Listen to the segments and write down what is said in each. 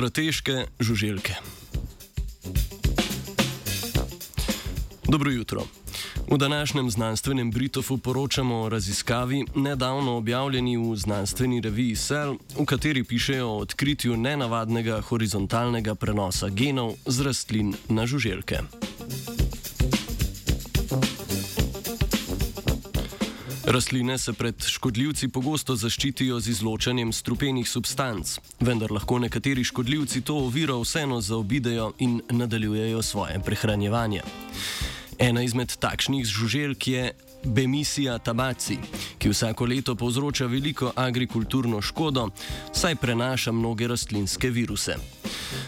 Strateške žuželke. Dobro jutro. V današnjem znanstvenem Britofu poročamo o raziskavi, nedavno objavljeni v znanstveni reviji Cell, v kateri pišejo o odkritju nenavadnega horizontalnega prenosa genov z rastlin na žuželke. Rastline se pred škodljivci pogosto zaščitijo z izločanjem strupenih substanc, vendar lahko nekateri škodljivci to oviro vseeno zaobidejo in nadaljujejo svoje prehranjevanje. Ena izmed takšnih žuželk je Bemisija tabaci, ki vsako leto povzroča veliko agrikulturno škodo, saj prenaša mnoge rastlinske viruse.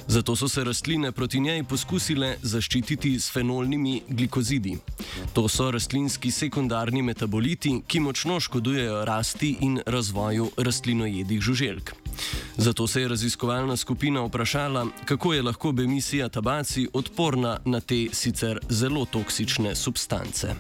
Zato so se rastline proti njej poskusile zaščititi s fenolnimi glikozidi. To so rastlinski sekundarni metaboliti, ki močno škodujejo rasti in razvoju rastlinojedih žuželk. Zato se je raziskovalna skupina vprašala, kako je lahko emisija tabaci odporna na te sicer zelo toksične substance.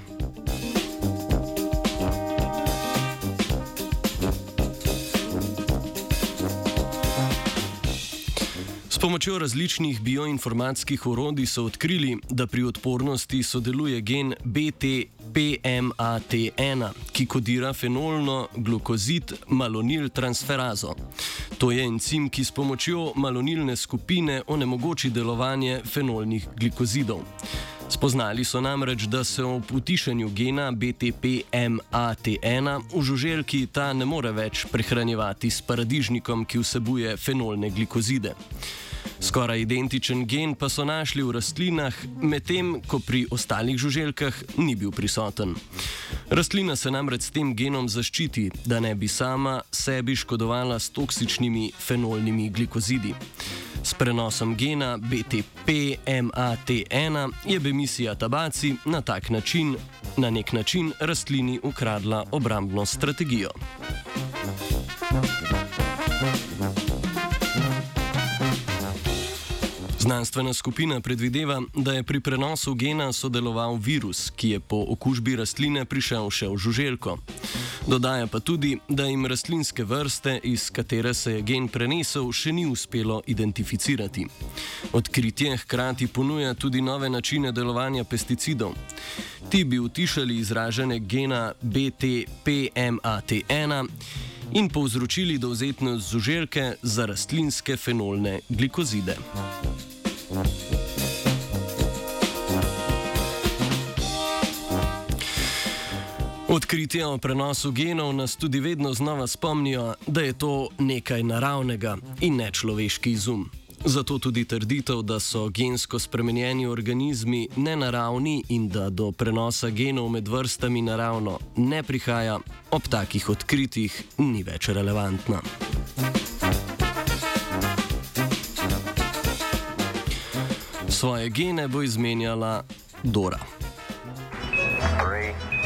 Pomočjo različnih bioinformatskih orodij so odkrili, da pri odpornosti sodeluje gen BTPMAT1, ki kodira fenolno glukozid malonil transferazo. To je encim, ki s pomočjo malonilne skupine onemogoči delovanje fenolnih glikozidov. Spoznali so namreč, da se ob utišanju gena BTPMAT1 v žuželki ta ne more več prehranjevati s paradižnikom, ki vsebuje fenolne glikozide. Skoraj identičen gen pa so našli v rastlinah, medtem ko pri ostalih žuželkah ni bil prisoten. Rastlina se namreč s tem genom zaščiti, da ne bi sama sebi škodovala s toksičnimi fenolnimi glikozidi. S prenosom gena BTP-MAT1 je emisija tabaci na tak način, na nek način rastlini ukradla obrambno strategijo. Znanstvena skupina predvideva, da je pri prenosu gena sodeloval virus, ki je po okužbi rastline prišel še v žuželko. Dodaja pa tudi, da jim rastlinske vrste, iz katere se je gen prenesel, še ni uspelo identificirati. Odkritje hkrati ponuja tudi nove načine delovanja pesticidov. Ti bi utišali izražene gena BTPMAT1 in povzročili dovzetnost žuželke za rastlinske fenolne glikozide. Odkritja o prenosu genov nas tudi vedno znova spomnijo, da je to nekaj naravnega in ne človeški izum. Zato tudi trditev, da so gensko spremenjeni organizmi nenaravni in da do prenosa genov med vrstami naravno ne prihaja, ob takih odkritjih ni več relevantna. Svoje gene bo izmenjala Dora. Three.